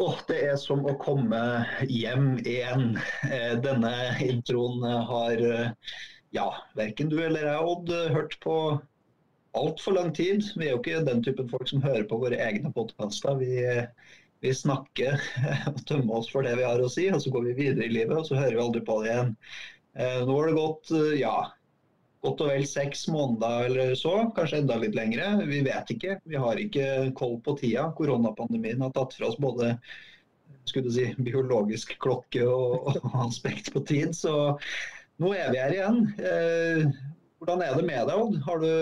Oh, det er som å komme hjem igjen. Eh, denne introen har ja, verken du eller jeg, Odd, hørt på altfor lang tid. Vi er jo ikke den typen folk som hører på våre egne podkaster. Vi, vi, snakker og tømmer oss for det vi har å si, og så går vi videre i livet, og så hører vi aldri på det igjen. Eh, nå har det gått ja, godt og vel seks måneder eller så, kanskje enda litt lengre. Vi vet ikke. Vi har ikke koll på tida. Koronapandemien har tatt fra oss både skulle si, biologisk klokke og, og aspekt på tid. Så nå er vi her igjen. Eh, hvordan er det med deg, Odd? Har du,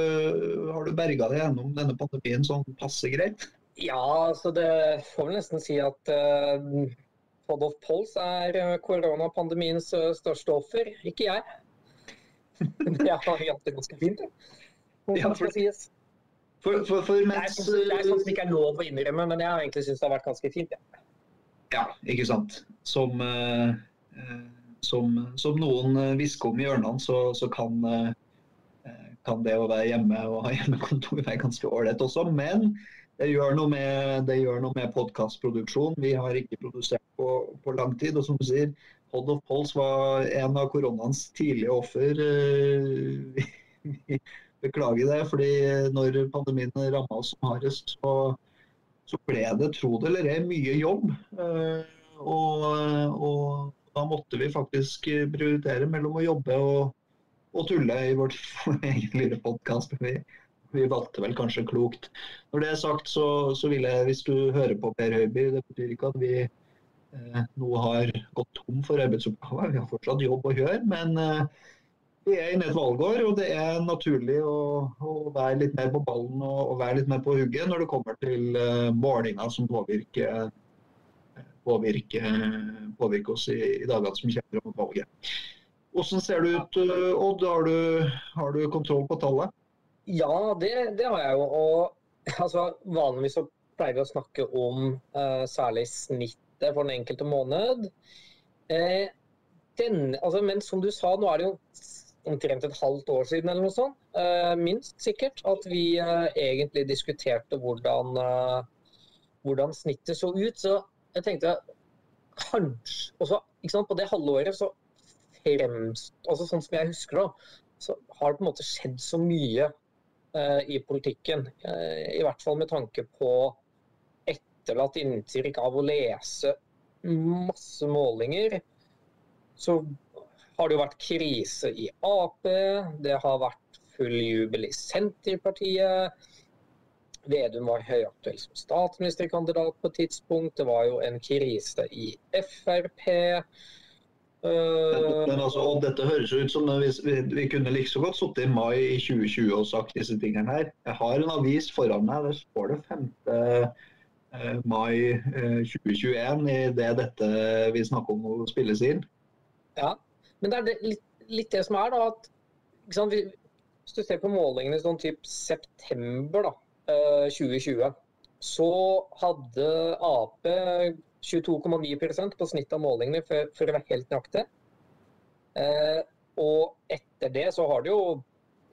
har du berga deg gjennom denne pandemien sånn passe greit? Ja, så det får vel nesten si at uh, Pod of Pulse er eh, koronapandemiens største offer, ikke jeg. Jeg har hatt det ganske fint, jeg. Ja, for, for, for, for mens, det, er, sånn som ikke er lov å innrømme, men jeg har egentlig syntes det har vært ganske fint. Ja, ja ikke sant. Som, uh, som, som noen hvisker om i hjørnene, så, så kan, kan, det å være hjemme og ha hjemmekontor være ganske ålreit også. Men det gjør noe med, det med podkastproduksjon. Vi har ikke produsert på, på lang tid. Og som du sier, Pod of Pols var en av koronaens tidlige offer. Eh, vi beklager det, fordi når pandemien ramma oss som hardest, så, så, ble det, tro det eller ei, mye jobb. Eh, og, og, da måtte vi faktisk prioritere mellom å jobbe og, og tulle i vårt egen lille podkast. Vi, vi, valgte vel kanskje klokt. Når det er sagt, så, så vil jeg, hvis du hører på Per Høiby, det betyr ikke at vi nå har gått tom for arbeidsoppgaver. Vi har fortsatt jobb å gjøre, men eh, vi er inne i et valgår, og det er naturlig å, å, være litt mer på ballen og, og, være litt mer på hugget når det kommer til uh, målinger som påvirker, påvirker, påvirker oss i, i, dagene som kommer om valget. Hvordan ser det ut, Odd? Har du, har du kontroll på tallet? Ja, det, det har jeg jo. Og altså, vanligvis så pleier vi å snakke om uh, særlig snitt budsjettet for den enkelte måned. Eh, den, altså, men som du sa, nå er det jo omtrent et halvt år siden eller noe sånt, eh, minst sikkert, at vi eh, egentlig diskuterte hvordan, hvordan, snittet så ut. Så jeg tenkte kanskje også, sant, På det halve året så fremst, altså Sånn som jeg husker det, så har det på en måte skjedd så mye i politikken. I hvert fall med tanke på etterlatt inntrykk av å lese masse målinger, så har det jo vært krise i Ap. Det har vært full jubel i Senterpartiet. Vedum var høyaktuell som statsministerkandidat på et tidspunkt. Det var jo en krise i Frp. Men, men altså, og dette høres jo ut som vi, vi kunne like så godt sittet i mai i 2020 og sagt disse tingene her. Jeg har en avis foran meg, der står det 5. Eh, mai 2021 eh, i det dette vi snakker om å spilles inn. Ja, men det er det, litt, litt, det som er, da. at sant, Hvis du ser på målingene sånn typ september da, 2020, eh, så hadde Ap 22,9% på snitt av målingene, for, for, å være helt nøyaktig. Eh, og etter det så har det jo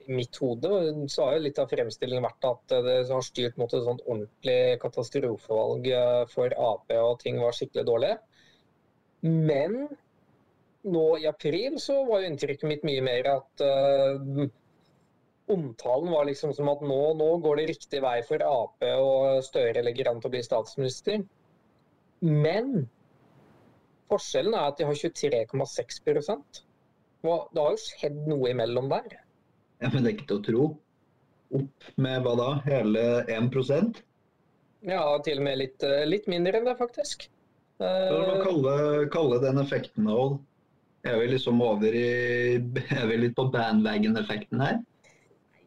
mitt hode så har jo litt av fremstillingen vært at det har styrt mot et sånt ordentlig katastrofevalg eh, for Ap, og ting var skikkelig dårlig. Men nå i april så var jo inntrykket mitt mye mer at uh, omtalen var liksom som at nå, nå, går det riktig vei for Ap, og Støre legger an til å bli statsminister. Men forskjellen er at de har 23,6 Det har jo skjedd noe imellom der. Ikke til å tro. Opp med hva da? Hele 1% Ja, til og med litt, eh, litt mindre enn det, faktisk. Hva man kalle, kalle den effekten òg? Er vi liksom over i Er vi litt på bandwagon-effekten her?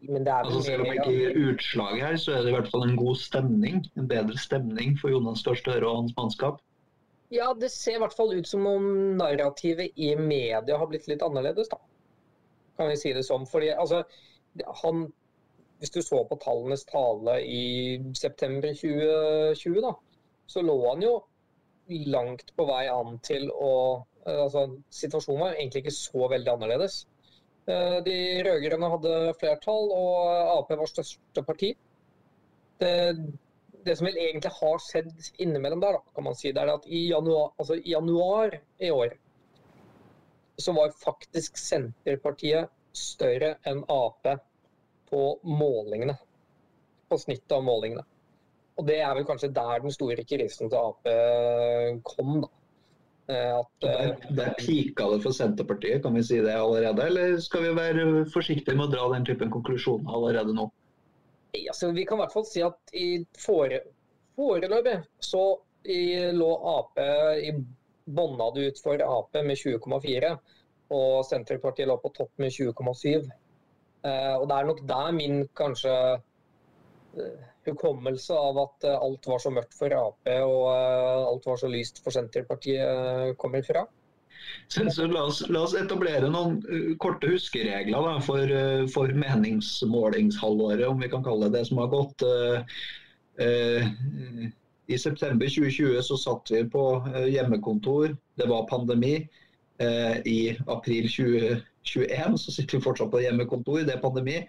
Men det altså, selv om det ikke gir utslag her, så er det i hvert fall en god stemning. En bedre stemning for Jonas Gahr Støre og hans mannskap. Ja, det ser i hvert fall ut som om narrativet i media har blitt litt annerledes, da kan vi si det som. Fordi altså, han Hvis du så på tallenes tale i september 2020, da, så lå han jo langt på vei an til å altså, Situasjonen var egentlig ikke så veldig annerledes. Eh, de rød-grønne hadde flertall, og Ap var største parti. Det det som vel egentlig har skjedd innimellom der, da, kan man si, det er at i januar, altså i januar i år så var faktisk Senterpartiet større enn Ap på målingene. På snittet av målingene. Og det er vel kanskje der den store krisen til Ap kom, da. Eh, at, der, eh, der pika det for Senterpartiet, kan vi si det allerede? Eller skal vi være forsiktige med å dra den typen konklusjoner allerede nå? Altså, vi kan i hvert fall si at i fore, foreløpig så i, lå Ap i bånda det ut for Ap med 20,4, og Senterpartiet lå på topp med 20,7. Eh, og det er nok der min kanskje hukommelse av at eh, alt var så mørkt for Ap og eh, alt var så lyst for Senterpartiet eh, kommer fra? La, oss, la, oss, etablere noen korte huskeregler da, for, for, meningsmålingshalvåret, om vi kan kalle det det som har gått. I september 2020 så satt vi på hjemmekontor, det var pandemi. I april 2021 så sitter vi fortsatt på hjemmekontor, det er pandemi.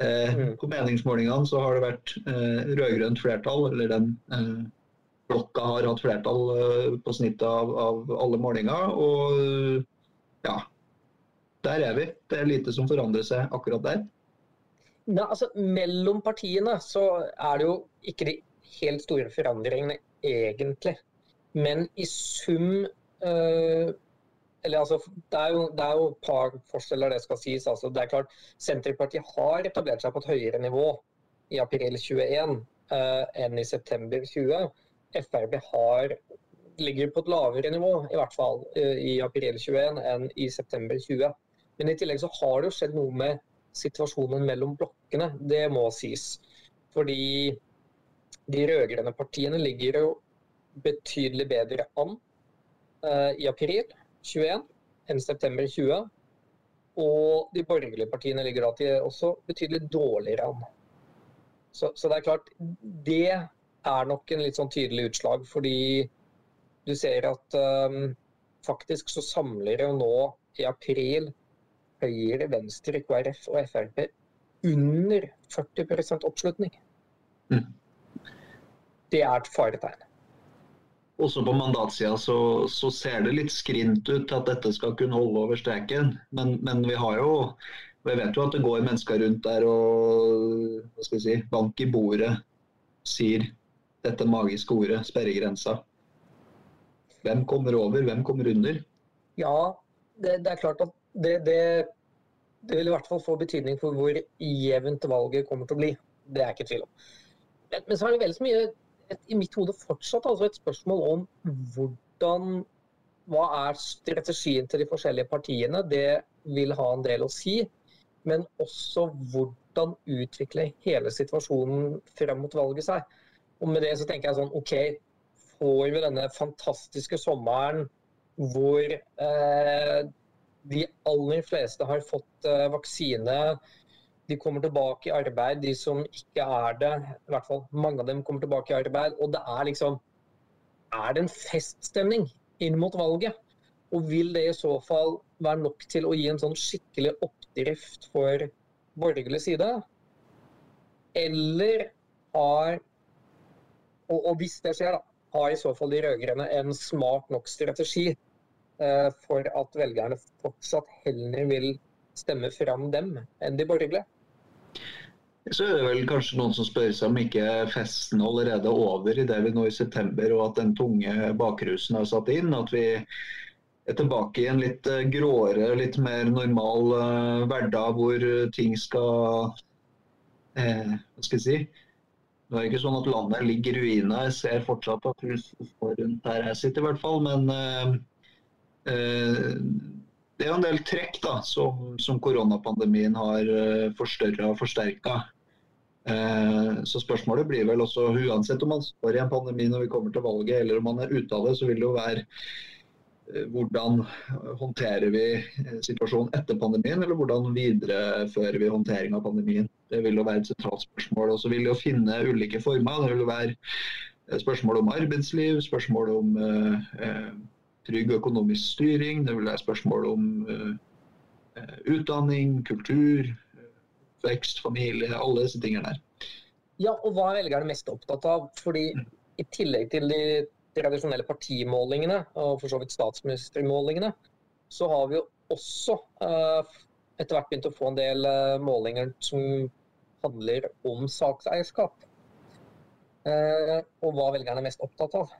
Eh, mm. På meningsmålingene så har det vært eh, rød-grønt flertall, eller den eh, blokka har hatt flertall eh, på snittet av, av, alle målinger. Og ja, der er vi. Det er lite som forandrer seg akkurat der. Nei, altså, mellom partiene så er det jo ikke de helt store forandringene egentlig. Men i sum øh, eller altså, det er, jo, det er jo par forskjeller, det skal sies. Altså, det er klart, Senterpartiet har etablert seg på et høyere nivå i april 21 eh, enn i september 20. Frp har, ligger på et lavere nivå i hvert fall eh, i april 21 enn i september 20. Men i tillegg så har det jo skjedd noe med situasjonen mellom blokkene. Det må sies. Fordi de rød-grønne partiene ligger jo betydelig bedre an eh, i april 21 enn september 20. Og de borgerlige partiene ligger da til også betydelig dårligere an. Så, så, det er klart, det er nok en litt sånn tydelig utslag, fordi du ser at um, faktisk så samler jo nå i april Høyre, Venstre, KrF og Frp under 40 oppslutning. Mm. Det er et faretegn også på mandatsida så, så, ser det litt skrint ut til at dette skal kunne holde over streken. Men, men vi har jo vi vet jo at det går mennesker rundt der og hva skal vi si, bank i bordet sier dette magiske ordet, sperregrensa. Hvem kommer over, hvem kommer under? Ja, det, det er klart at det, det, det, vil i hvert fall få betydning for hvor jevnt valget kommer til å bli. Det er ikke tvil om. Men, men så er det veldig så mye et, i mitt hode fortsatt altså et spørsmål om hvordan Hva er strategien til de forskjellige partiene? Det vil ha en del å si. Men også hvordan utvikler hele situasjonen frem mot valget seg. Og med det så tenker jeg sånn OK, får vi denne fantastiske sommeren hvor eh, de aller fleste har fått eh, vaksine de kommer tilbake i arbeid, de som ikke er det. I hvert fall mange av dem kommer tilbake i arbeid. Og det er liksom Er det en feststemning inn mot valget? Og vil det i så fall være nok til å gi en sånn skikkelig oppdrift for borgerlig side? Eller har og, og, hvis det skjer, da, har i så fall de rød-grønne en smart nok strategi eh, for at velgerne fortsatt heller vil stemme fram dem enn de borgerlige? Så er det vel kanskje noen som spør seg om ikke festen allerede er over i det vi nå i september, og at den tunge bakrusen har satt inn. At vi er tilbake i en litt eh, gråere, litt mer normal uh, hverdag hvor ting skal eh, Hva skal jeg si? Det er ikke sånn at landet ligger i ruiner. Jeg ser fortsatt at hus står rundt der jeg sitter, i hvert fall. Men uh, uh, det er jo en del trekk da, som, som koronapandemien har uh, forstørra og forsterka. Uh, så spørsmålet blir vel også, uansett om man står i en pandemi når vi kommer til valget, eller om man er ute av det, så vil det jo være uh, hvordan håndterer vi situasjonen etter pandemien, eller hvordan viderefører vi håndtering av pandemien. Det vil jo være et sentralt spørsmål. Og så vil det jo finne ulike former. Det vil jo være spørsmål om arbeidsliv, spørsmål om trygg økonomisk styring. Det vil være spørsmål om uh, utdanning, kultur, vekst, familie, alle disse tingene der. Ja, og hva er velgerne mest opptatt av? Fordi i tillegg til de tradisjonelle partimålingene, og for så vidt statsministermålingene, så har vi jo også uh, etter hvert begynt å få en del uh, målinger som handler om sakseierskap. Uh, og hva velgerne er mest opptatt av.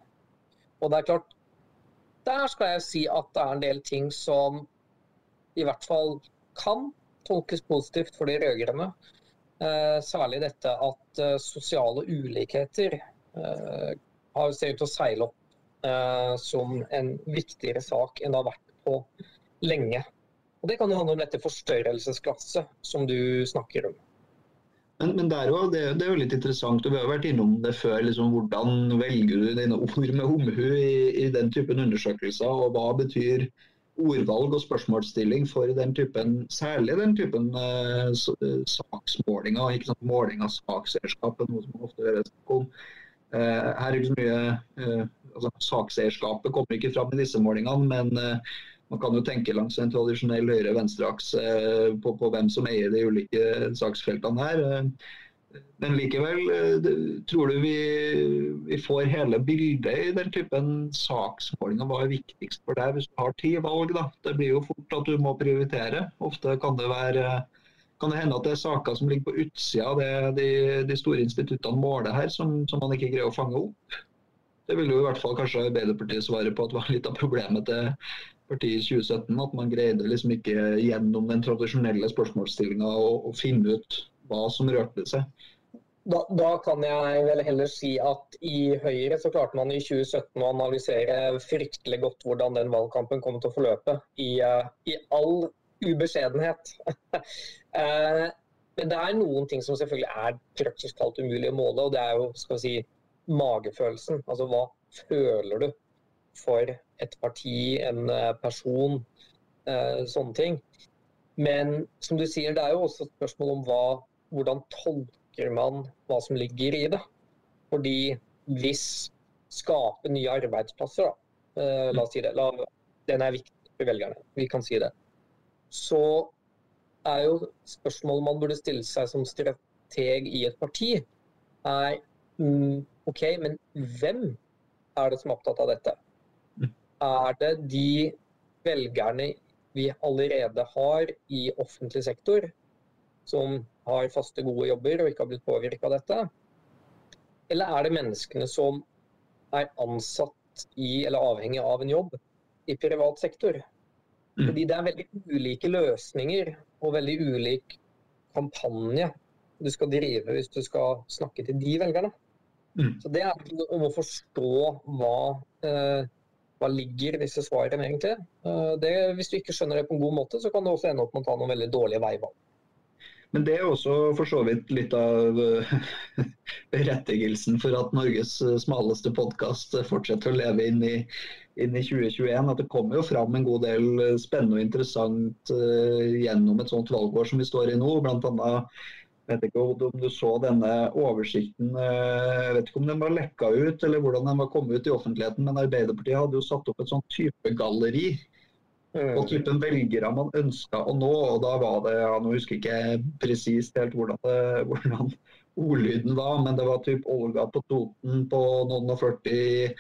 Og det er klart, der skal jeg si at det er en del ting som i hvert fall kan tolkes positivt for de rød-grønne. Eh, særlig dette at eh, sosiale ulikheter eh, har ser ut til å seile opp som en viktigere sak enn det har vært på lenge. Og Det kan jo handle om dette forstørrelsesglasset som du snakker om. Men, men det, er jo, det, det, er jo, litt interessant, og vi har vært innom det før. Liksom, hvordan velger du dine ord med omhu i, i, den typen undersøkelser, og hva betyr ordvalg og spørsmålsstilling for den typen, særlig den typen uh, saksmålinger. ikke sant, Måling av sakseierskapet, noe som ofte høres om. Uh, her er ikke så mye uh, altså, Sakseierskapet kommer ikke fram i disse målingene, men man kan jo tenke langs en tradisjonell høyre-venstre-aks på, på, hvem som eier de ulike saksfeltene her. Men likevel, eh, tror du vi, vi, får hele bildet i den typen saksmålinger? Hva er viktigst for deg hvis du har ti valg? da? Det blir jo fort at du må prioritere. Ofte kan det, være, kan det hende at det er saker som ligger på utsida av det de, de, store instituttene måler her, som, som, man ikke greier å fange opp. Det vil jo i hvert fall kanskje Arbeiderpartiet svare på at det var litt av problemet til partiet i 2017. At man greide liksom ikke gjennom den tradisjonelle spørsmålsstillinga å finne ut hva som rørte seg. Da, da, kan jeg vel heller si at i Høyre så klarte man i 2017 å analysere fryktelig godt hvordan den valgkampen kom til å forløpe, i, uh, i all ubeskjedenhet. uh, men det er noen ting som selvfølgelig er praktisk talt umulig å måle, og det er jo skal vi si, magefølelsen. Altså hva føler du for et parti, en uh, person, sånne ting. Men som du sier, det er jo også et spørsmål om hva hvordan tolker man hva som ligger i det? Fordi hvis skape nye arbeidsplasser, da, eh, la oss si det, la, den er viktig for velgerne, vi kan si det, så er jo spørsmålet man burde stille seg som strateg i et parti, er mm, OK, men hvem er det som er opptatt av dette? Er det de velgerne vi allerede har i offentlig sektor, som har faste, gode jobber og ikke har blitt påvirka av dette? Eller er det menneskene som er ansatt i eller avhengig av en jobb i privat sektor? Mm. Fordi det er veldig ulike løsninger og veldig ulik kampanje du skal drive hvis du skal snakke til de velgerne. Mm. Så Det er om å forstå hva, eh, hva ligger disse svarene, egentlig. Eh, det, hvis du ikke skjønner det på en god måte, så kan det også ende opp med å ta noen veldig dårlige veivalg. Men det er også for så vidt litt av eh, berettigelsen for at Norges eh, smaleste podkast fortsetter å leve inn i, inn i 2021. At det kommer jo fram en god del spennende og interessant gjennom et sånt valgår som vi står i nå. Blant annet, vet ikke om du så denne oversikten, jeg vet ikke om den var lekka ut eller hvordan den var kommet ut i offentligheten, men Arbeiderpartiet hadde jo satt opp et sånt type galleri Mm. Og typen velgere man ønska å nå. og da var det, ja, Nå husker jeg ikke presist helt hvordan, det, hvordan ordlyden var, men det var typ Olga på Toten på noen og 40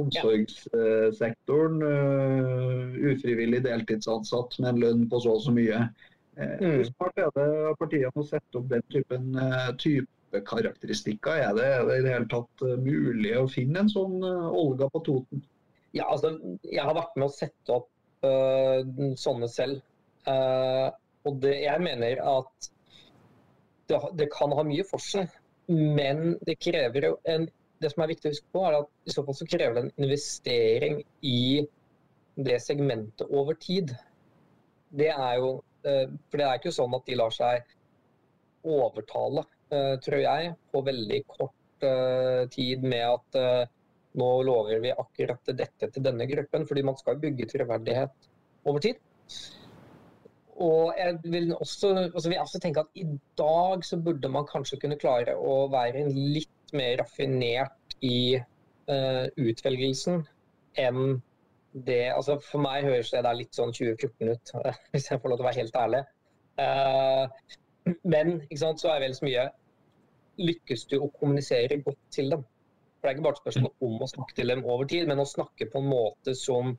omsorgssektoren. Uh, ufrivillig deltidsansatt med en lønn på så og så mye. Uh, mm. Hvor smart er det av partiene å sette opp den typen type karakteristikker? Er det, er det i det hele tatt mulig å finne en sånn Olga på Toten? Ja, altså, jeg har vært med å sette opp uh, sånne selv. Uh, og det, jeg mener at det, det, kan ha mye for seg, men det krever jo en det som er viktig å huske på, er at i så fall så krever det en investering i det segmentet over tid. Det er jo For det er ikke sånn at de lar seg overtale, tror jeg, på veldig kort tid med at nå lover vi akkurat dette til denne gruppen, fordi man skal bygge troverdighet over tid. Og jeg vil også, altså vil også, tenke at i dag så burde man kanskje kunne klare å være litt mer raffinert i uh, utvelgelsen enn det altså For meg høres det der litt sånn 2014 ut, hvis jeg får lov til å være helt ærlig. Uh, men ikke sant, så er vel så mye lykkes du å kommunisere godt til dem. For Det er ikke bare et spørsmål om å snakke til dem over tid, men å snakke på en måte som,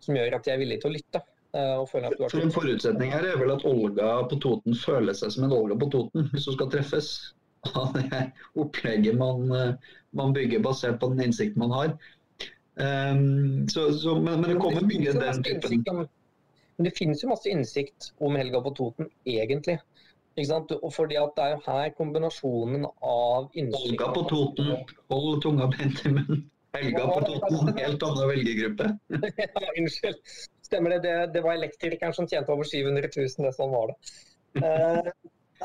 som gjør at de er villige til å lytte. Uh, For En forutsetning her er vel at Olga på Toten føler seg som en Olga på Toten, hvis hun skal treffes. Av det opplegget man, eh, man, bygger basert på den innsikten man har. Um, så, så, men, men, det kommer mye den typen Men det finnes jo masse innsikt om Helga på Toten, egentlig. Og fordi at det er jo her kombinasjonen av innsikt Olga på Toten, hold tunga beint i munnen. Helga på Toten, helt annen velgergruppe. ja, unnskyld. Stemmer det. det. det. var elektrikeren som tjente over 700 000, det sånn var det. Uh,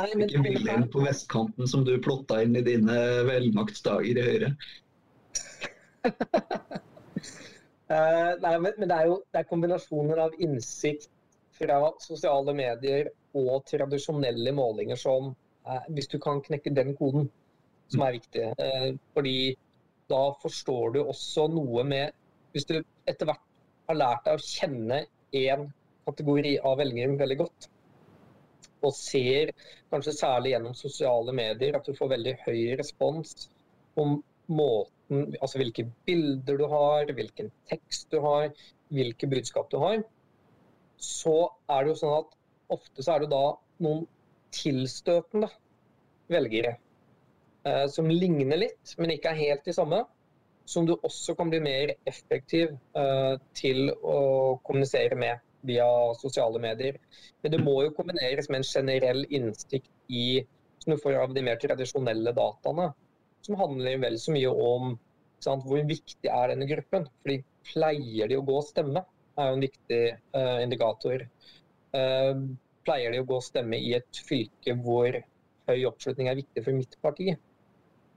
nei, men, Ikke Wilhelm på vestkanten som du plotta inn i dine velmaktsdager i Høyre. uh, nei, men, men, det er jo det er kombinasjoner av innsikt fra sosiale medier og tradisjonelle målinger som uh, Hvis du kan knekke den koden, som er viktig. Uh, fordi da forstår du også noe med Hvis du etter hvert har lært deg å kjenne én kategori av velgere veldig godt, og ser kanskje særlig gjennom sosiale medier at du får veldig høy respons om måten Altså hvilke bilder du har, hvilken tekst du har, hvilke budskap du har, så er det jo sånn at ofte så er det da noen tilstøtende velgere eh, som ligner litt, men ikke er helt de samme. Som du også kan bli mer effektiv eh, til å kommunisere med via sosiale medier. Men det må jo kombineres med en generell innsikt i som du får av de mer tradisjonelle dataene, som handler vel så mye om sant, hvor viktig er denne gruppen. Fordi pleier de å gå og stemme? er jo en viktig uh, indikator. Uh, pleier de å gå og stemme i et fylke hvor høy oppslutning er viktig for mitt parti?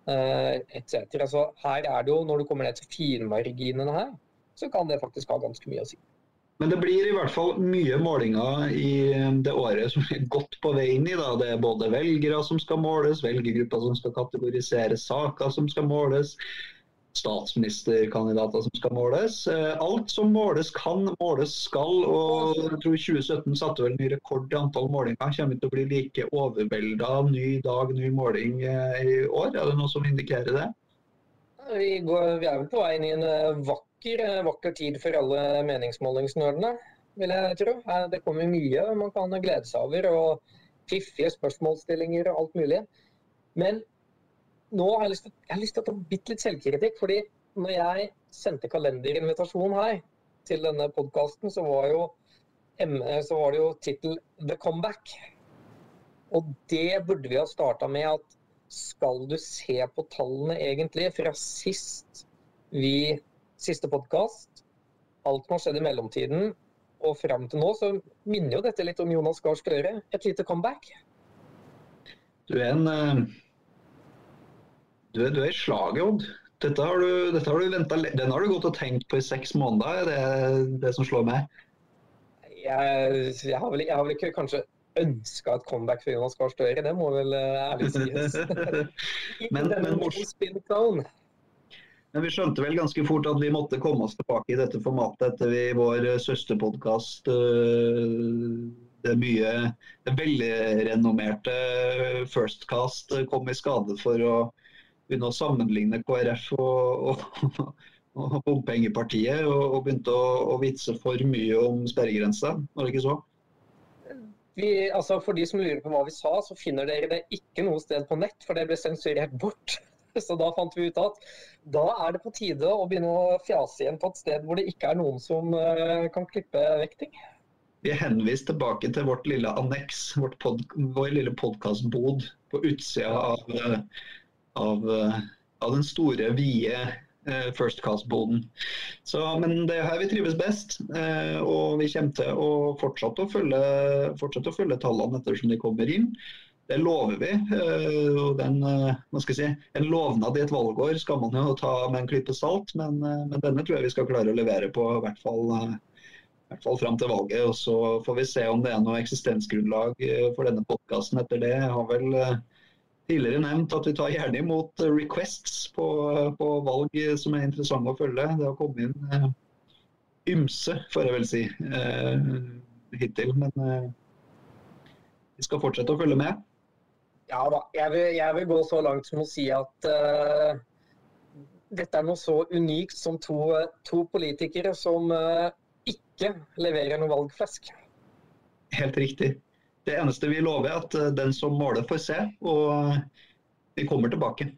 Uh, etc. Så her er det jo, når du kommer ned til finmarginene her, så kan det faktisk ha ganske mye å si. Men det blir i hvert fall mye målinger i det året som er godt på vei inn i. Da. Det er både velgere som skal måles, velgergrupper som skal kategorisere saker som skal måles statsministerkandidater som skal måles. Eh, alt som måles kan, måles skal. og jeg tror 2017 satte vel ny rekord i antall målinger. Kommer vi til å bli like overvelda ny dag, ny måling eh, i år? Er det noe som indikerer det? Vi, går, vi er vel på vei inn i en eh, vakker, vakker tid for alle meningsmålingsnerdene, vil jeg tro. Det kommer mye man kan glede seg over. og Fiffige spørsmålsstillinger og alt mulig. Men nå har jeg lyst til, jeg lyst til å ta bitte litt selvkritikk. fordi når jeg sendte kalenderinvitasjon her til denne podkasten, så var jo så var det jo tittel 'The Comeback'. Og det burde vi ha starta med at skal du se på tallene egentlig fra sist vi siste podkast, alt som har skjedd i mellomtiden og fram til nå, så minner jo dette litt om Jonas Gahr Støre. Et lite comeback. Du er en Du er, du er i slaget, Odd. Dette har du, dette har du ventet, den har du gått og tenkt på i seks måneder, det er det som slår meg. Jeg, jeg, har, vel, jeg har vel ikke kanskje ønska et comeback for Jonas Gahr Støre, det må vel eh, ærlig sies. men, men, men vi skjønte vel ganske fort at vi måtte komme oss tilbake i dette formatet etter vi, vår søsterpodkast eh, det mye det velrenommerte Firstcast kom i skade for å begynne å sammenligne KrF og, og, og bompengepartiet, og, og, begynte å, å, vitse for mye om sperregrensa, var det ikke så? Vi, altså for de som lurer på hva vi sa, så finner dere det ikke noe sted på nett, for det ble sensurert bort. Så da fant vi ut at da er det på tide å begynne å fjase igjen på et sted hvor det ikke er noen som uh, kan klippe vekk ting. Vi er henvist tilbake til vårt lille anneks, vår lille podkastbod på utsida av uh, av, eh, av den store, vide uh, First Cast-boden. Men det er her vi trives best. Og vi kommer til å fortsette å følge, fortsette å følge tallene ettersom de kommer inn. Det lover vi. og den, si, en lovnad i et valgår skal man jo ta med en klype salt, men, men, denne tror jeg vi skal klare å levere på, i hvert fall, i hvert fall fram til valget. og Så får vi se om det er noe eksistensgrunnlag for denne podkasten etter det. Jeg har vel tidligere nevnt at vi tar gjerne imot eh, requests på, på valg som er interessante å følge. Det har kommet inn ymse, får jeg vel si, hittil. Men vi skal fortsette å følge med. Ja da, jeg vil, jeg vil, gå så langt som å si at uh, dette er noe så unikt som to, to politikere som uh, ikke leverer noe valgflesk. Helt riktig. Det eneste vi lover, er at den som måler, får se. Og vi kommer tilbake.